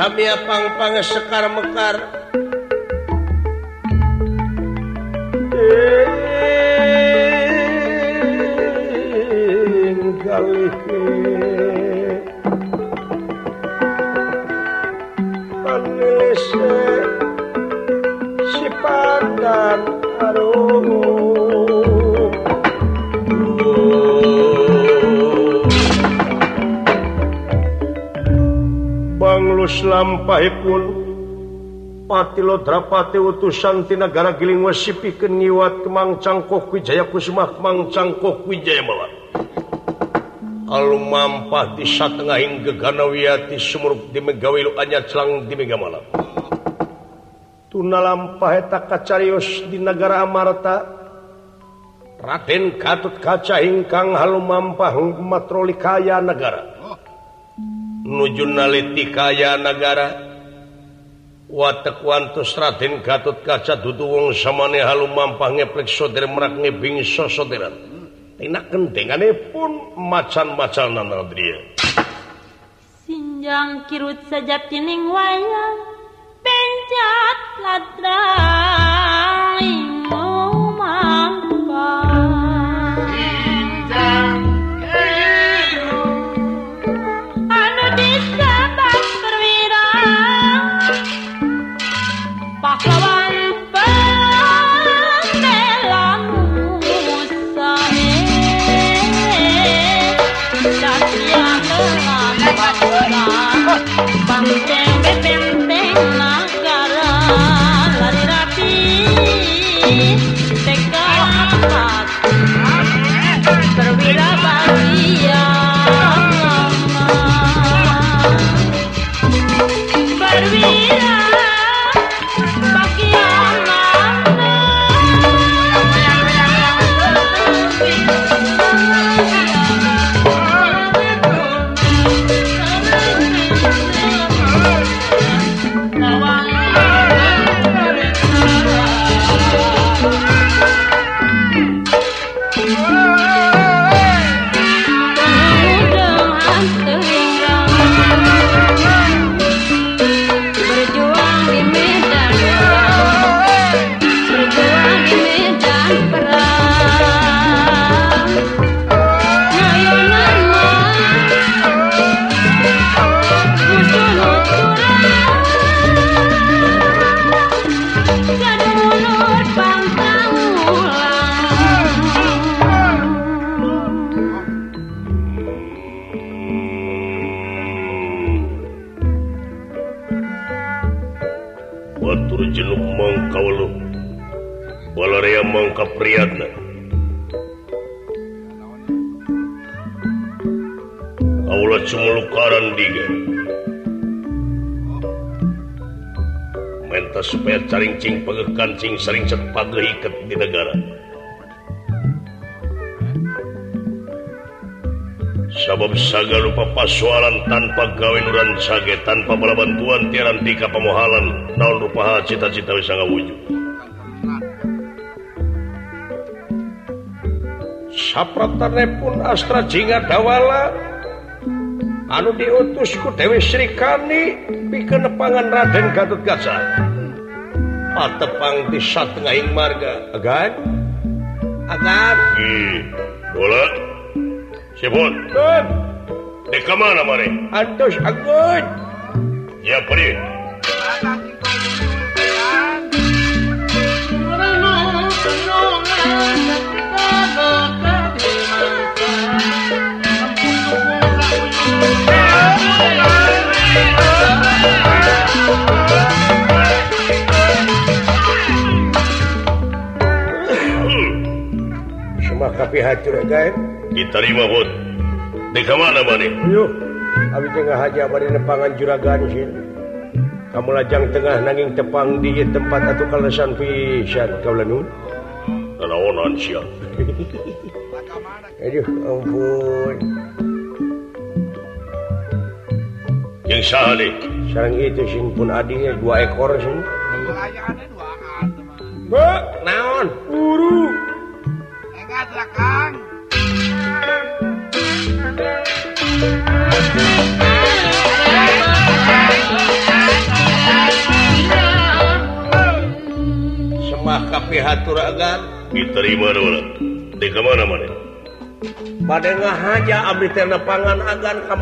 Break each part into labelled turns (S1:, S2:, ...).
S1: Samia pangpang sekar Mekar lampaipun patilodrapati utusantinagara giling wasipi piken kemang cangkok Wijaya Kusmah kemang cangkok Wijaya mala kalau mampah di satengahing geganawiyati sumuruk di megawilu anyar celang di mega malam. Tuna lampah eta kacarios di negara Amarta Raden Gatut Kaca ingkang halu mampah matroli kaya negara. nujunaliti kaya negara watewantus Raden Gatut kaca duduwung samane halu mampah ngeplek sodir merak ngebing sosoderan enak kentengannya pun macan-macan nanadria
S2: sinjang kirut sajak ning wayang pencat ladrang
S1: mau Sipping gancing sering iket di negara. Sabab saga lupa pasualan tanpa gaweinuran sage tanpa bala bantuan tirantika pemohalan naon rupa cita-cita bisa ngawujud? Sapratane pun astra jinga dawala anu diutusku Dewi Srikani pikenepangan Raden Gatut Gajah Al tepang bisa Tengahing marga. Agar agar mana Antus agut ya perit Thank you. tapi hancur again diterima bos di kemana bani yuk habis tengah haja bani nepangan juragan sih kamu lajang tengah nanging tepang di tempat atau kalesan pisan kau lanu laonan oh, siap aduh ampun.
S2: Yang sah nih sarang itu sih pun adinya dua ekor sih naon? Buru. semangat belakang semah kafe diterima di kemana mana pada ngahaja abdi teh nepangan agan ka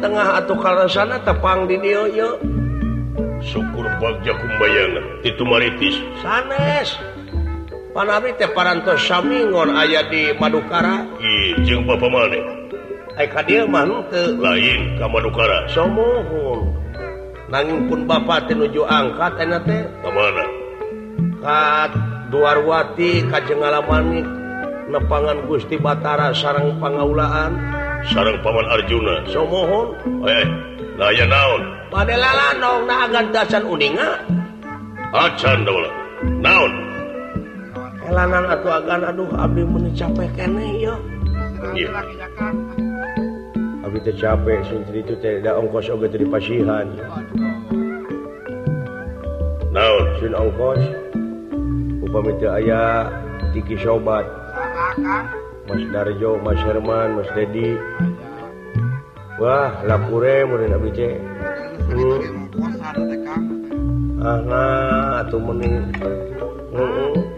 S2: tengah atau karasana tepang di dieu syukur bagja kumbayangan itu maritis. Sanes. parantosamingon ayah di Madukara? Lain Madukara. Nanging pun Bapak tenuju angkat duarwati Kajengalamani nepangan Gusti Batara sarang pengaulaan sarang Paman Arjuna. Somohon naon? Pada lalan dasan uninga. Naon? helanan atau agan aduh Abdi meni capek kene ya Abdi teh capek sintri itu teh da ongkos oge teh dipasihan naon? Sin ongkos upami teh aya tiki sobat. Mas Darjo, Mas Herman, Mas Dedi. Wah, lapure murid abdi teh. Hmm. Ah, nah, atuh meni. Heeh.
S1: Hmm.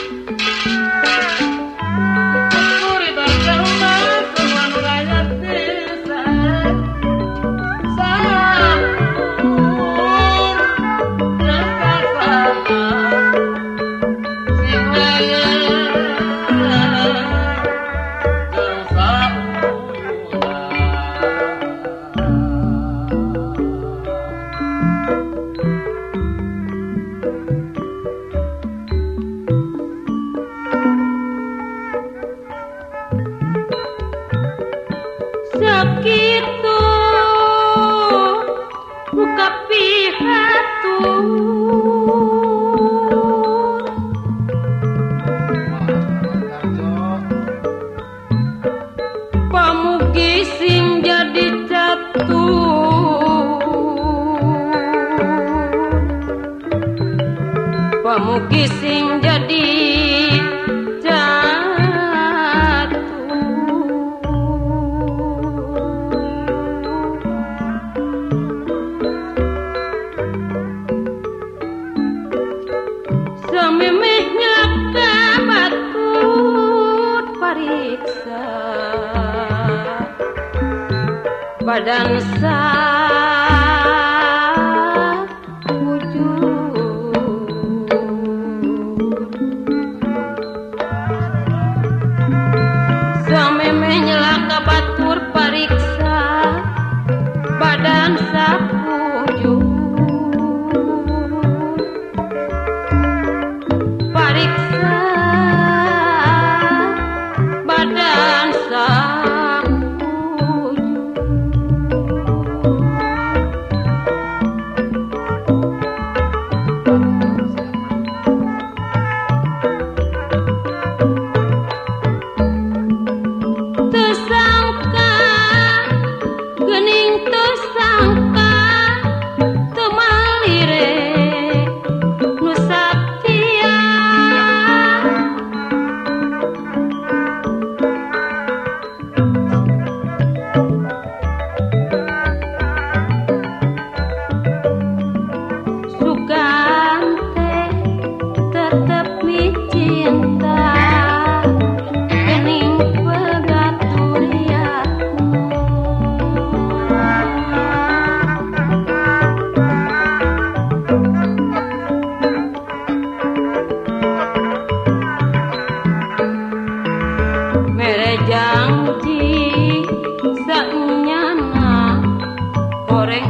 S1: Porém,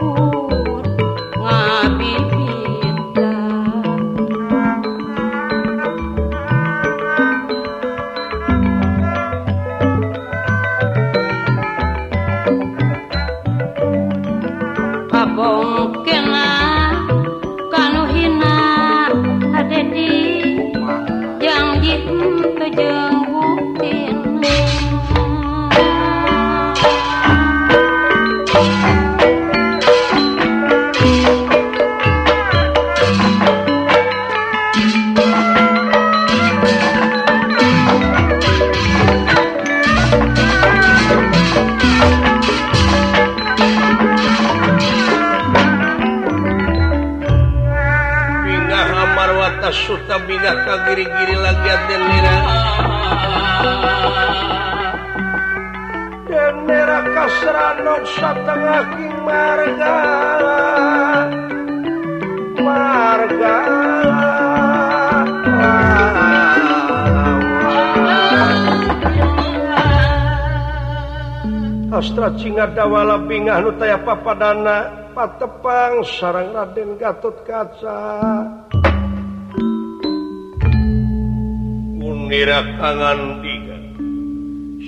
S1: o kasranon satengah marga. Marga. Astra Cingdawala bingah Nutaya papadana. Patepang sarang Raden Gatot Kaca. Munira kangan di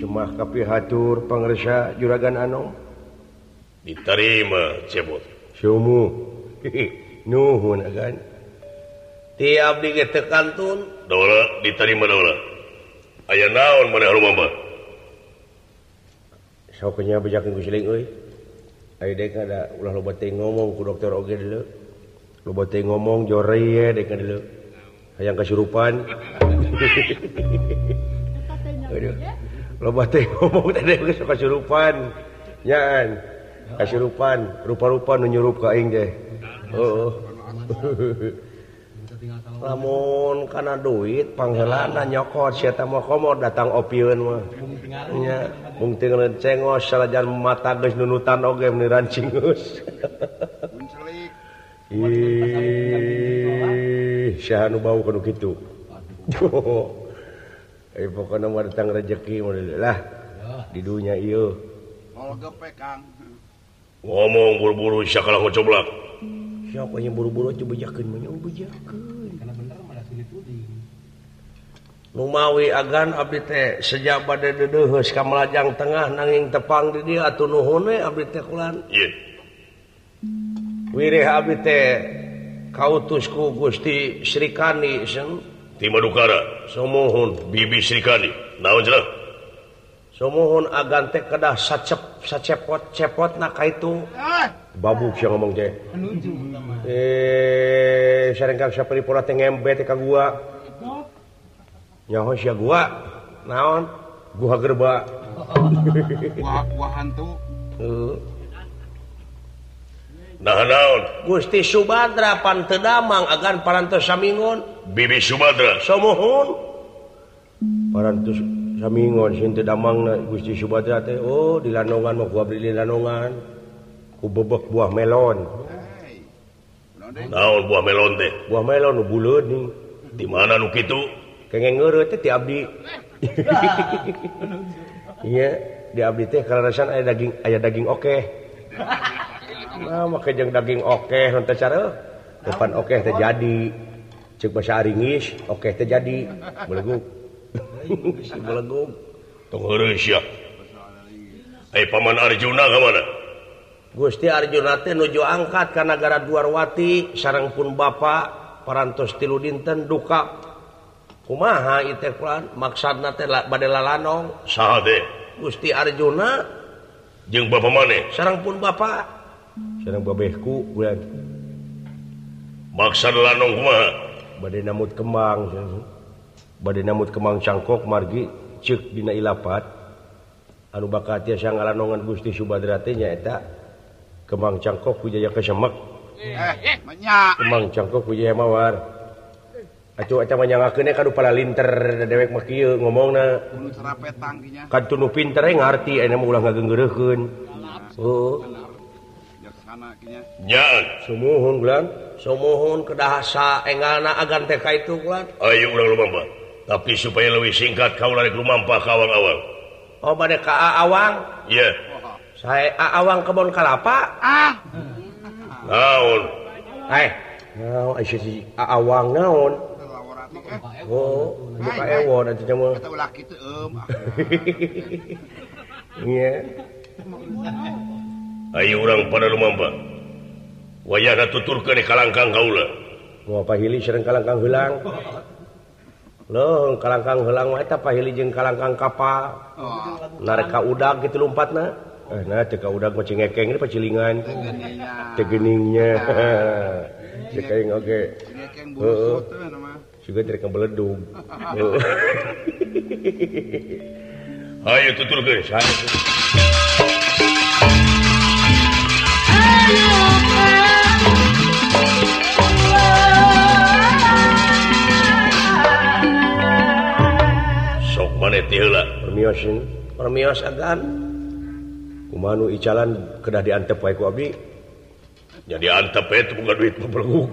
S1: cumah kapi hatur pengersa juragan Anom diterima cebot nuhun tiap kantun dol diterima dola. Aya naon mana rumah soknya bejak minggu siling euy. Aya dek ada ulah loba teh ngomong ku dokter oge dulu. Loba teh ngomong jore ye dek dulu. Hayang kasurupan Aduh. loba teh ngomong teh teh suka surupan surupanyaan kasurupan rupa-rupa nunyurup ka aing teh oh. oh. lamun kana duit panggelana nyokot siapa mau komo datang opieun mah. Nya mung mungkin lencengos salajan mata geus nunutan oge meniran cingus ih syahanu bau kana kitu. Oh. Eh, pokoknya mau datang rezeki lah. Di dunia iyo ngomong buru-buru kalau mau coblak. Siapa yang buru-buru coba jakin menyong Numawi agan abdi teh sejak badai dedeheus ka Melajang Tengah nanging tepang di dia atuh nuhun we abdi teh kulan. Ieu. Wirih abdi teh kautus ku Gusti Sri Srikani jeung Madukara somohun bibi Srikadi somohun agante kedah sacep sacepot cepot naka itu eh! babuk sih ngomong teh. Eh sering kang siapa di pola tengembe teka gua? Nyaho sih gua. Naon? Gua gerba. Gua hantu Nah, nah. Gusti Subadra pantedamang agar parantos samingon. Bibi Subadra somohun parantos samingon sinte damang na Gusti Subadra teh oh di lanongan mau gua beli lanongan. Ku bebek buah melon. Naon buah melon teh? Buah melon nu buleud nih di mana nu kitu? Kengeng teh ti abdi. Iya di abdi teh karanasan aya daging aya daging oke okay. nah, maka daging oke okay, cara depan oke okay, terjadi cek bahasa oke okay, terjadi beleguk. Paman Arjuna ke mana? Gusti Arjuna teh nuju angkat ke negara Duarwati sarang pun bapak parantos tilu dinten duka. Kumaha itu kulan? Maksudna teh badai sahade Gusti Arjuna? Jeng bapak mana sarang pun bapak babehku baksa badai namut kembang badai namut kembang cangkok margi cek dina anu bakat ya Gusti Subadrate nya kembang cangkok wijaya kesemek. Eh, kembang cangkok wijaya mawar. E, Ka linter dewek mah kieu ngomongna. Kan pinter e, ngarti aya mah ulah sumuhun kedahasa enggana agan TK itu kuat Ayo ulang lumampah tapi supaya lebih singkat kau lari lumampah ke awang-awang. Oh pada ke awang? Iya. Yeah. saya awang kebon kalapa? Ah! Naon? Eh naon? Aisyah si awang naon? Oh buka Ewo nanti jamu kata ulah gitu em iya. Ayo orang pada lumamba wayah tutur ke di kalangkang kaula mau pahili sering kalangkang hilang loh kalangkang hilang mah eta pahili jeung kalangkang kapal nareka udag gitu lompatna eh nah teu udag macam ngekeng ini pacilingan teu geningnya oke. Heeh juga dari kebeledung ayo tutur ke saya kumanulan kedah diantep waiku abdi. jadi antep itu bukan duit pemeluk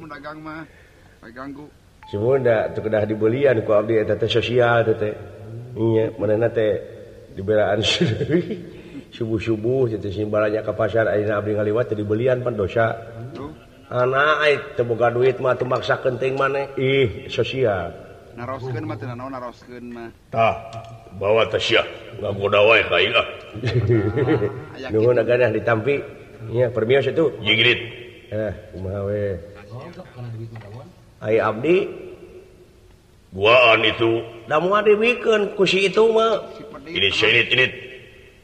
S1: pedagang mah. Ganggu. Semua ndak kedah dibelian ku Abdi eta teh sosial teh teh. Iya manehna teh diberaan sendiri subuh-subuh baranya ke pasar ngaliwat dibelian pendosa anak terbuka duit mah maksa kenting maneh ih sosial bawa ah. ditampi. Permios itu. Eh, Ay Abdi. Guaan itu. Namun weekend kusi itu mah. Ini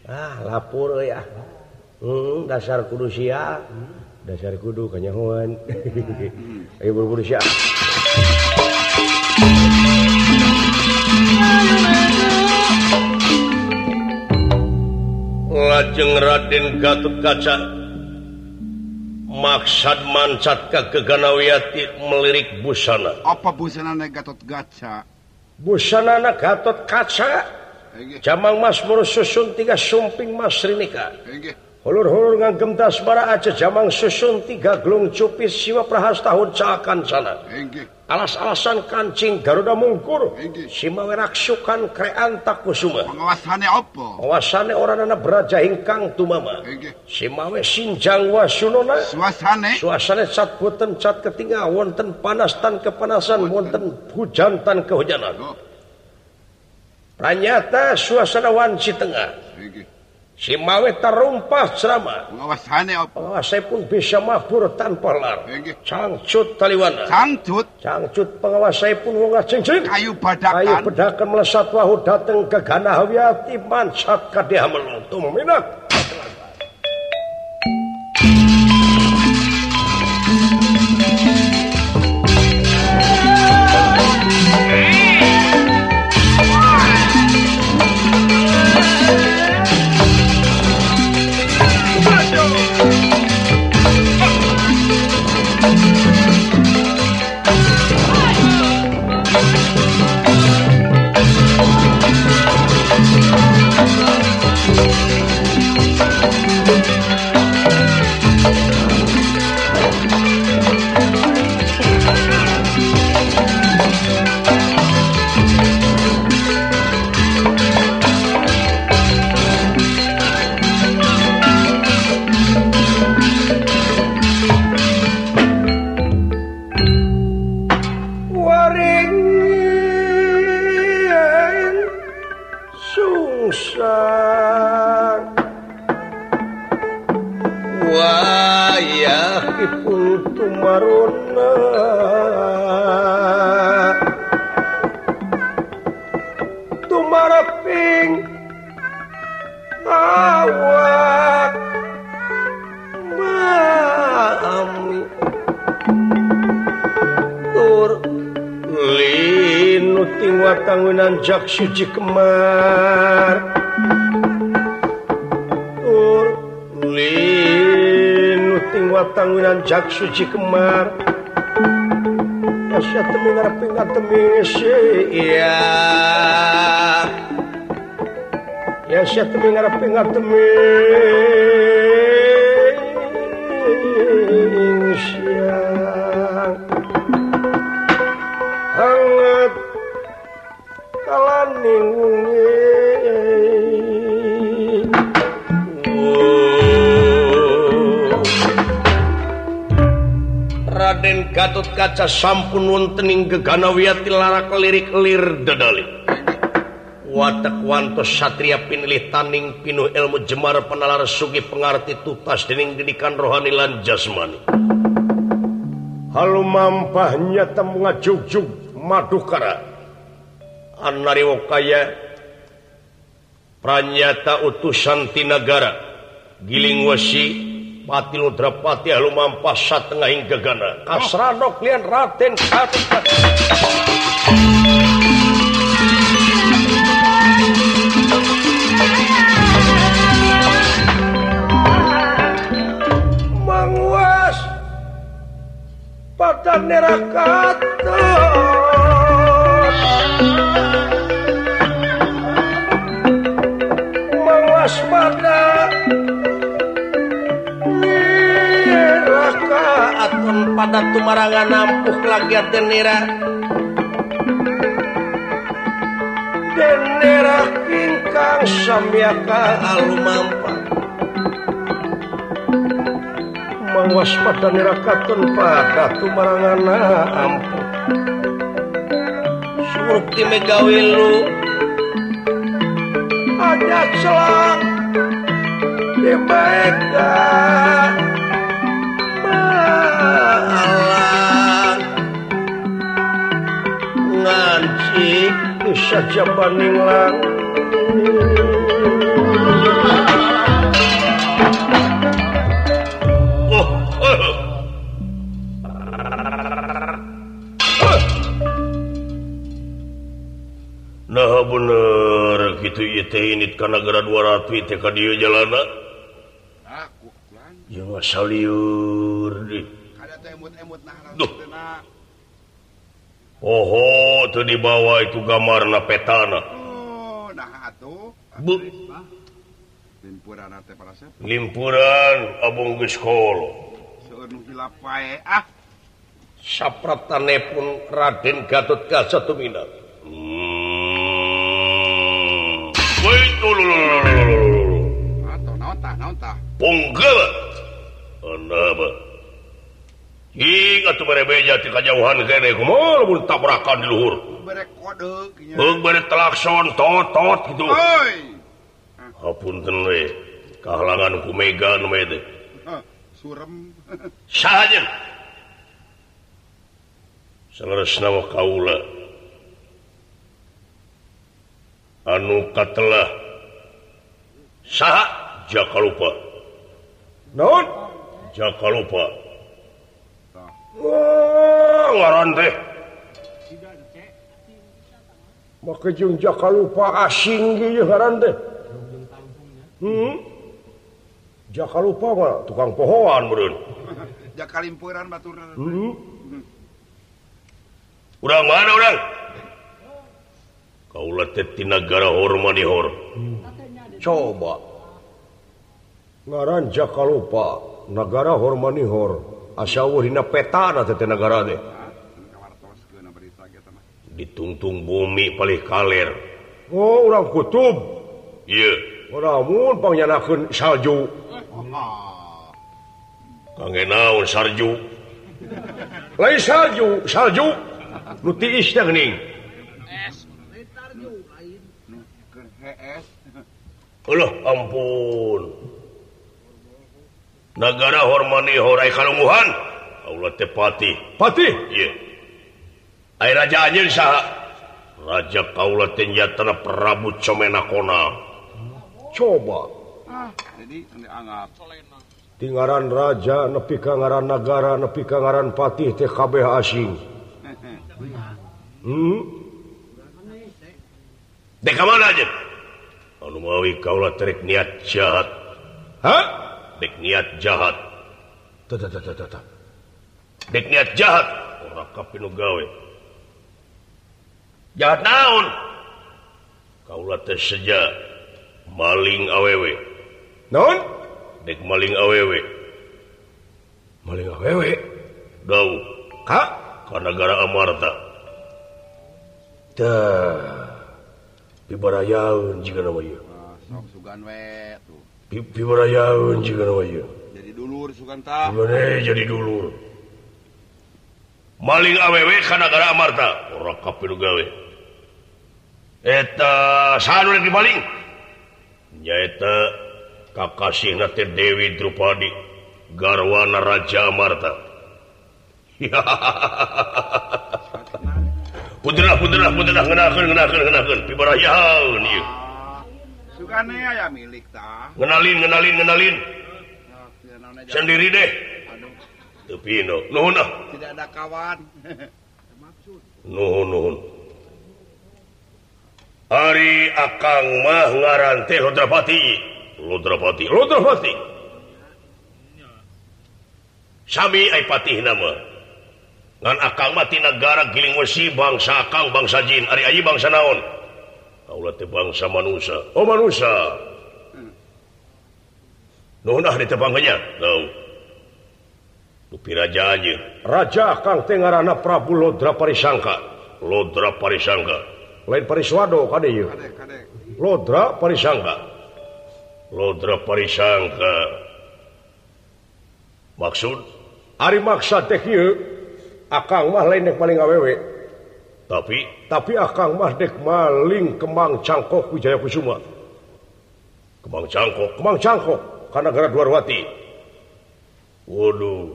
S1: ah lapur ya ah. hmm, dasar kudu sial dasar kudu kanyahuan. Ayo buru-buru sia. Lajeng Raden Gatot Kaca maksad mancat ke keganawiyati melirik busana.
S3: Apa busana Gatot Kaca?
S1: Busana Gatot Kaca? Jamang Mas susun tiga sumping Mas Rinika. Hulur-hulur ngagem dasbara aja jamang susun tiga gelung cupis siwa prahas tahun cakan sana. Alas-alasan kancing Garuda mungkur. Simawerak sukan krean tak kusuma.
S3: Pengawasannya apa
S1: pengawasannya orang anak beraja hingkang tumama. Simawe sinjang wasunona
S3: Suasana?
S1: Suasana cat puten cat ketingga wonten panas tan kepanasan wonten hujan tan kehujanan. Oh. nyata suasanawan si Tengah. Simawe terrumpah ceramah pun bisa mabur tanpa lar. Cangcut Taliwana.
S3: Cangcut?
S1: Cangcut pengawasai pun
S3: Kayu badakan?
S1: melesat wahu datang ke Ganahati mansat Kaminat nuti watangunan Jak suci Kemar. Nuti watangunan Jak suci Kemar. Asya temingar pingat temis iya. Ya asya temingar pingat temis Gatot kaca sampun wontening geganawiyati larak lirik lir dedali. Watak wantos satria pinilih taning pinuh ilmu jemar penalar sugi pengarti tutas dening didikan rohani lan jasmani. Halo mampahnya temu ngajugjug madukara. Anari kaya pranyata utusan tinagara giling wasi Patdrapati lumampas Satengah Gegana. Kasranok lian Raten Manguas Patan neraka
S4: adat tumarangan nampuh lagi denera denera ingkang samyaka alumampa mangwaspada nerakaton pada tumarangan ampuh Surti megawilu ada celak. Di baikkan ngancik bisa Japaning lang. Oh, eh. eh. Nah bener gitu ini karena gara 200 TK dia
S3: jalana
S4: Jangan saliur deh.
S3: Ada tuh emut-emut nah,
S4: Duh. Oho tuh dibawa itu gambarna petana.
S3: Oh, nah, limpuran
S4: Abung
S3: ah.
S4: sapratane pun Raden Gatot Kaca Tumina hmm. Punggal Anaba kejauhan tabrakan di luhur. Telakson totot gitu. Hapunten we kahalangan ku Mega nu me
S3: teh surem.
S4: Sahaja. Saleresna wa kaula. Anu katelah saha jaka lupa. Naon? Jaka lupa. Jung Jaka lupa asing hmm? Jaka lupa gak? tukang pohoan
S3: Jalimpuran
S4: hmm? urang mana urang orang kau Tetinagara Hormanihor hmm. coba ngaran Jaka lupa negara Hormanihor asahina peta negara
S3: deh.
S4: Ditungtung bumi paling kalir.
S1: Oh orang kutub. Salju
S4: naon salju
S1: lain salju salju
S3: nuti isning
S4: Allah ampun. negara hormoni Horai Karunguhan Allah tepati Pati Raja Anjil sah Raja Kaula Tenjatana Prabu Comena Kona
S1: coba.
S3: Ah, jadi
S1: tinggalan Raja nepi Kangaran negara nepi Kangaran Patih TKB asing. Hmm?
S4: hmm? Deka mana aja Anumawi kaulah terik niat jahat.
S1: Hah?
S4: baik niat jahat. Baik niat jahat gawe. Jahat naon? Kaulah seja. Maling awewe
S1: non
S4: baik maling awewe
S1: maling awewe
S4: Gau.
S1: Kak?
S4: karena negara Amarta.
S1: Tah. Ibaraya jika namanya.
S3: Nah, sok sugan weh tuh.
S1: Piurayaun juga namanya.
S3: Jadi dulur Suganta.
S1: Gimana jadi dulur?
S4: Maling awewe ka negara Amarta. Ora kapil gawe. Eta saha nu dimaling? Nyaeta kakasihna teh Dewi Drupadi garwana Raja Amarta. Putra putra putra ngenakeun ngenakeun ngenakeun pibarayaun ieu.
S3: aya milik
S4: ngenalin ngenalin ngenalin. Sendiri deh. Tupino. Nuhun, ah.
S3: tidak ada kawan.
S4: Nuhun, nuhun. Ari Akang mah ngaran teh Rudrapati. Rudrapati Rudrapati. Sami Aipati nama. Ngan Akang mati negara giling wesi bangsa Akang bangsa jin. Ari Ayi bangsa naon? bangsa manusia Oh manusia ditebangnya Raja aja Raja
S1: Kang Tengarana Prabu Lodra Parisangka.
S4: Lodra Parisangka.
S1: Lain Pariswado. Lodra Parisangka.
S4: Lodra Parisangka. Maksud?
S1: Ari maksa Akang mah lain yang paling awewe.
S4: tapi
S1: tapi akan Mahdek maling kembang cangkok Wijaya Kusuma.
S4: Kembang cangkok
S1: kembang cangkok karena gara duawati
S4: Waduh.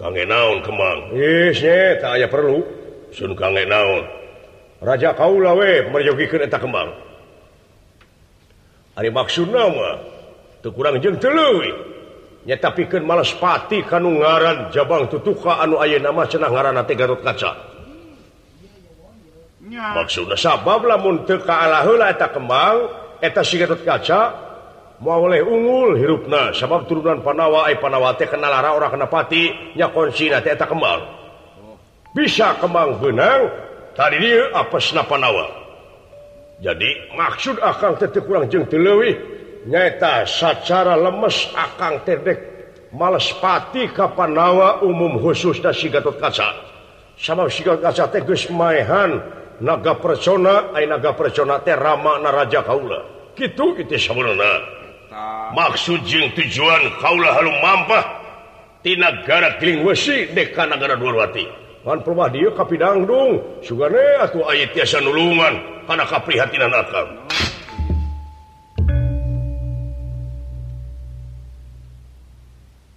S4: Kangen naon kembang Yesnya tak aya
S1: perlu.
S4: Sun kangen naon?
S1: Raja kaulawe merjogikan eta kembang Ari maksud nama? Teu kurang jeung teu leuwih. Nya tapikan malas pati kanungaran Jabang tutuka anu aya nama cenah ngaran Garut Kaca. maksud sabab lamun kembang eta siut kaca mau oleh unggul hirupna. Sabab turunan Panawa panawati kenalara orang kenapatinya konsinata kembang. Bisa kembang benang tadi dia apa Panawa. Jadi maksud akan titik kurang jeng telewih nyata secara lemes akan terdek malespati Kapanawa umum khusus dan sigatut kaca. Sama sigat kaca tegus maehan naga persona naga persona Rama Naraja Kaula. Gitu itu maksud jeng tujuan Kaula hal mampahtinagara Wesi Dekanagara Duwati Perdung Sugan atau ayat tiasa nulungan karena kaprihatinan akal